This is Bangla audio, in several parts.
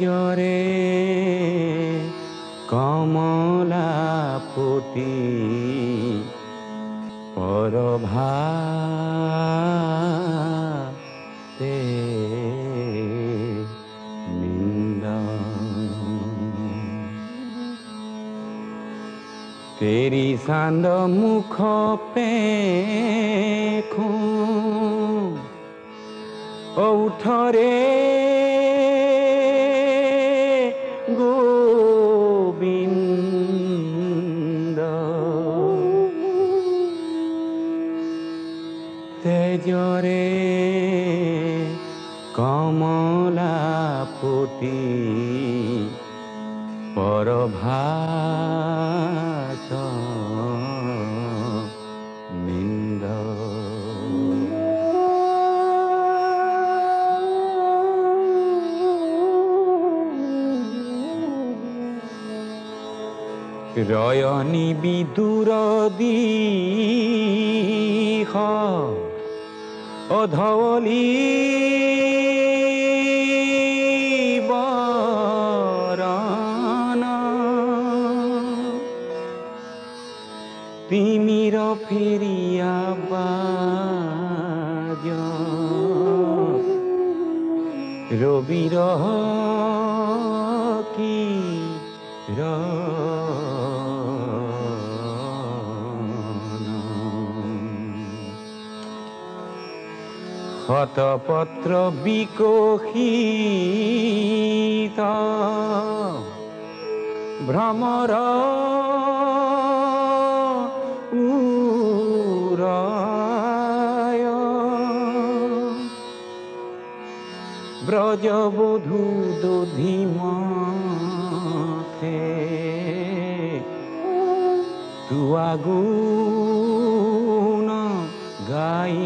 জরে কমলা ফুটি পরভা তেরি সান্দ মুখ পে কমলাপতি পরভাস নিন্দ। রয়নি বিদুর দীহ অধলি ফেরিয়া বাজ। রবির কি হতপত্র বিকশিত ভ্রমর ব্রজবধূ দধিমথে। তুয়াগুণ গাই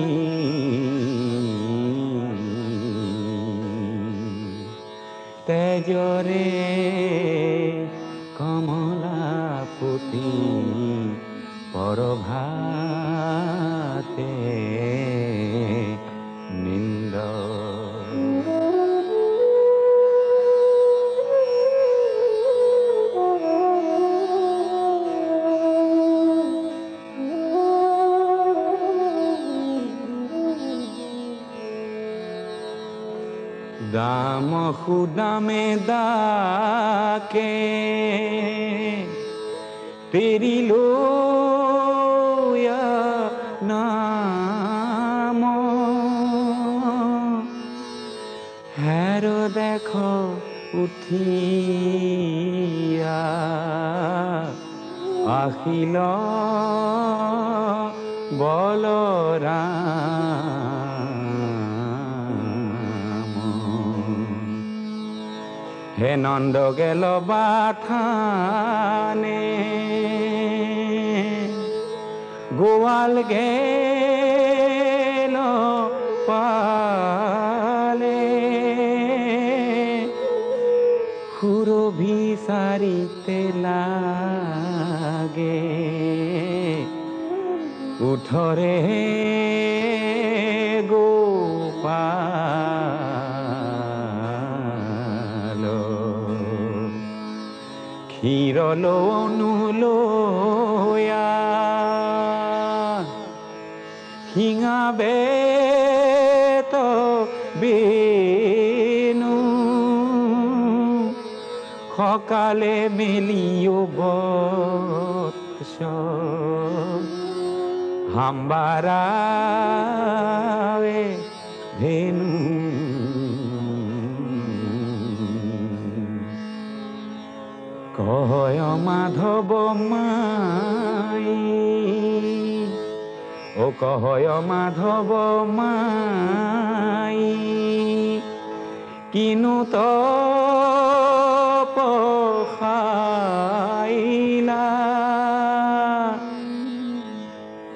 তেজরে কমলাপতি পরভাতে নিন্দ দাম খুদামে দাকে তেরি লোয়া নাম। হ্যার দেখ উঠিয়া আহিল বলরাম। হে নন্দ গেল বাথানে। গোয়াল গেল পালে। খুরো ভিসারিতে লাগে। উঠরে ক্ষীরল অনুলোয়া। হিঙাবে তো বেনু। সকালে মেলিও বৎস। হাম্বারাবে ধেনু মাধব মাই। ও কহয় মাধব মাই। কিনু তো পখাইলা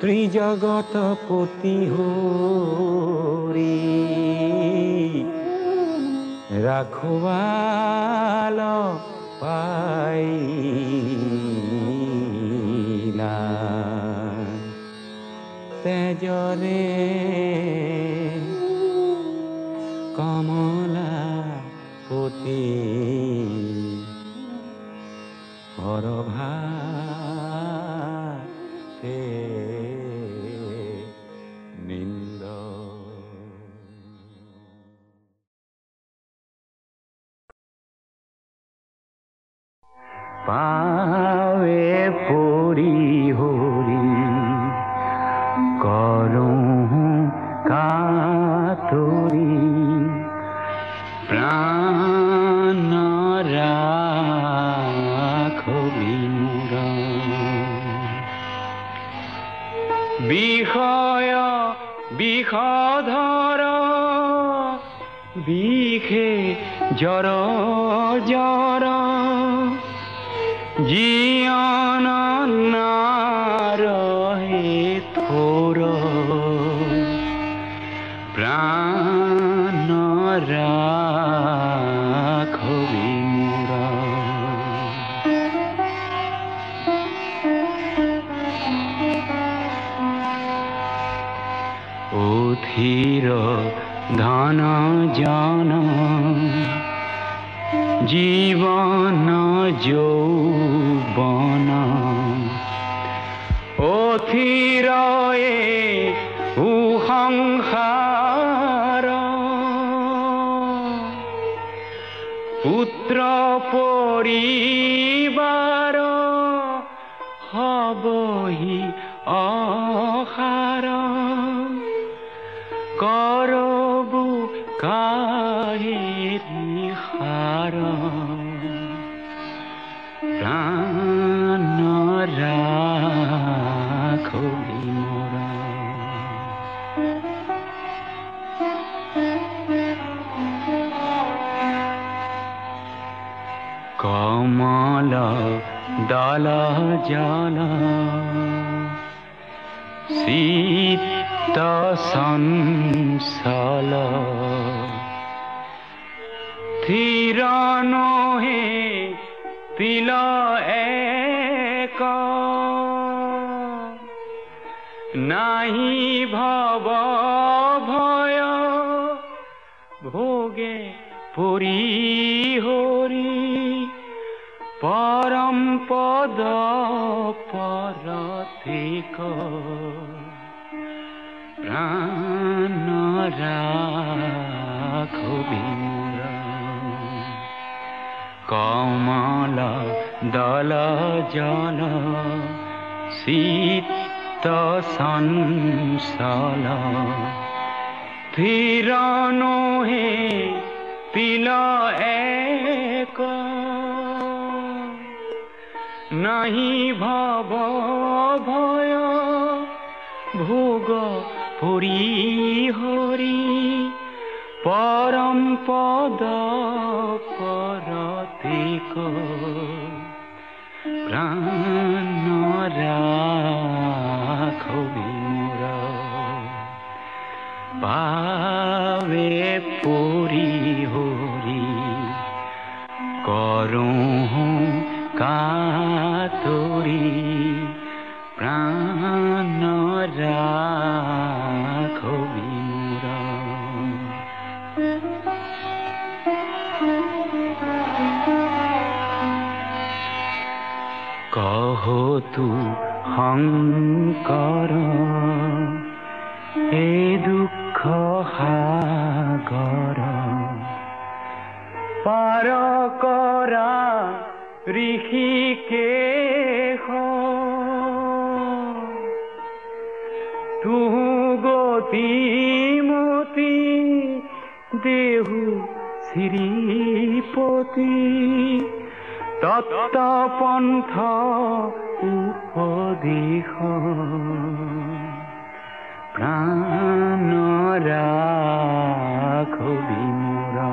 ত্রিজগত পতি হরি। রাখবাল পাইলা তেজরে কমলা পতি হরভাতে প্রাণ রাখবি মোরা কমল দল জল শীত সংসল স্থির নহে তিল এক নাহি ভব ভয় ভোগ পুরী হরি পরম পদ পরতিক প্রাণ রাখবি মোরা পাবে পুরী হরি করুঁ প্রাণ রাখবি মোর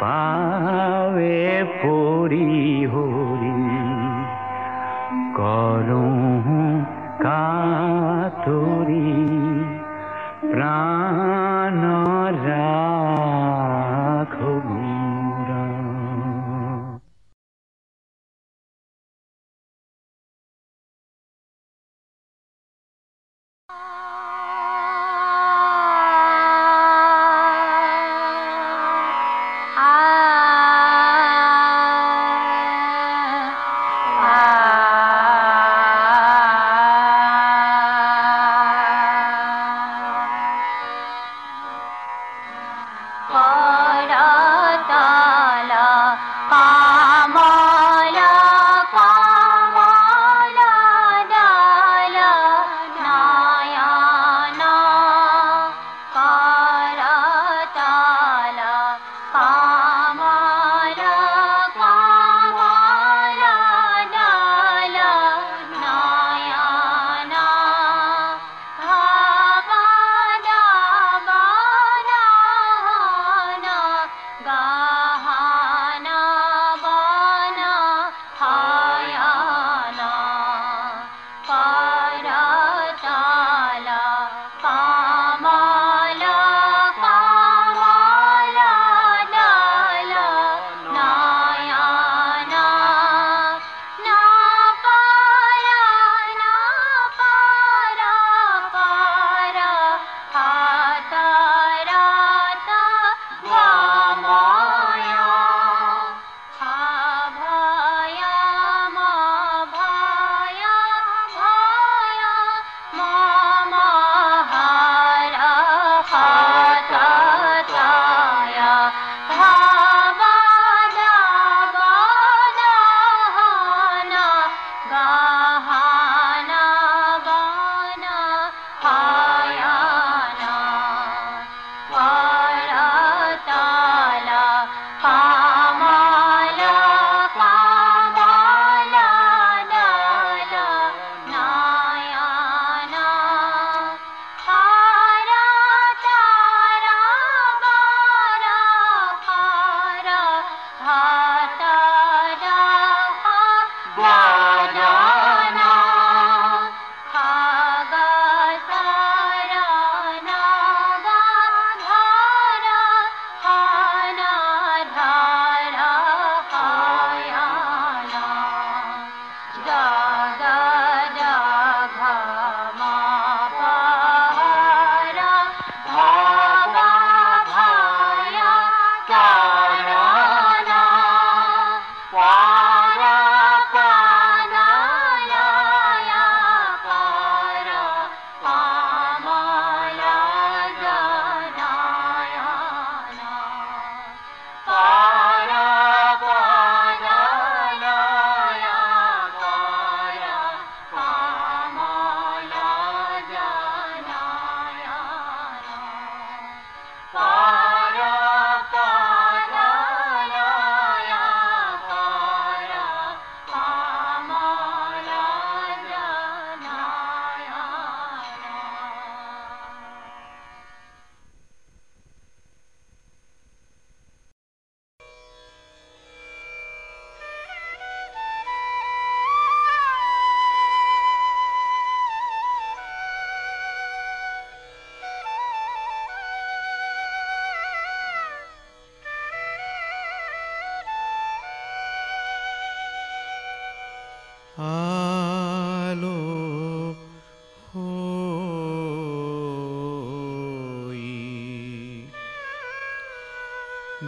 পাবে পরি 好。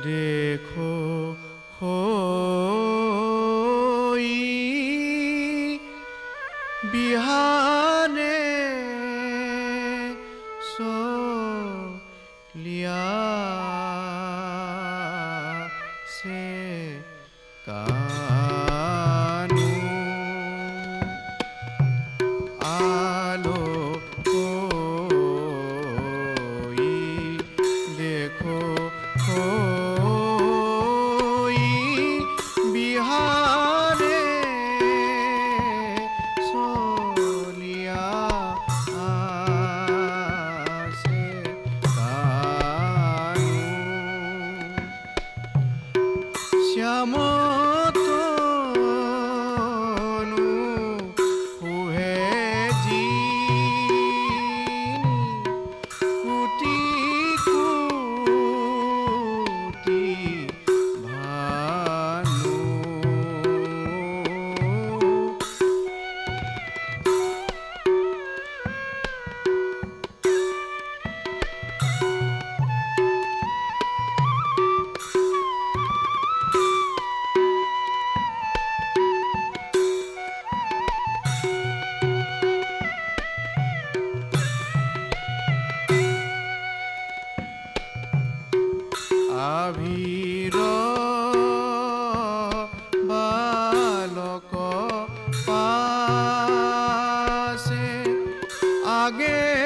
देखो हो बिहार। amor. again.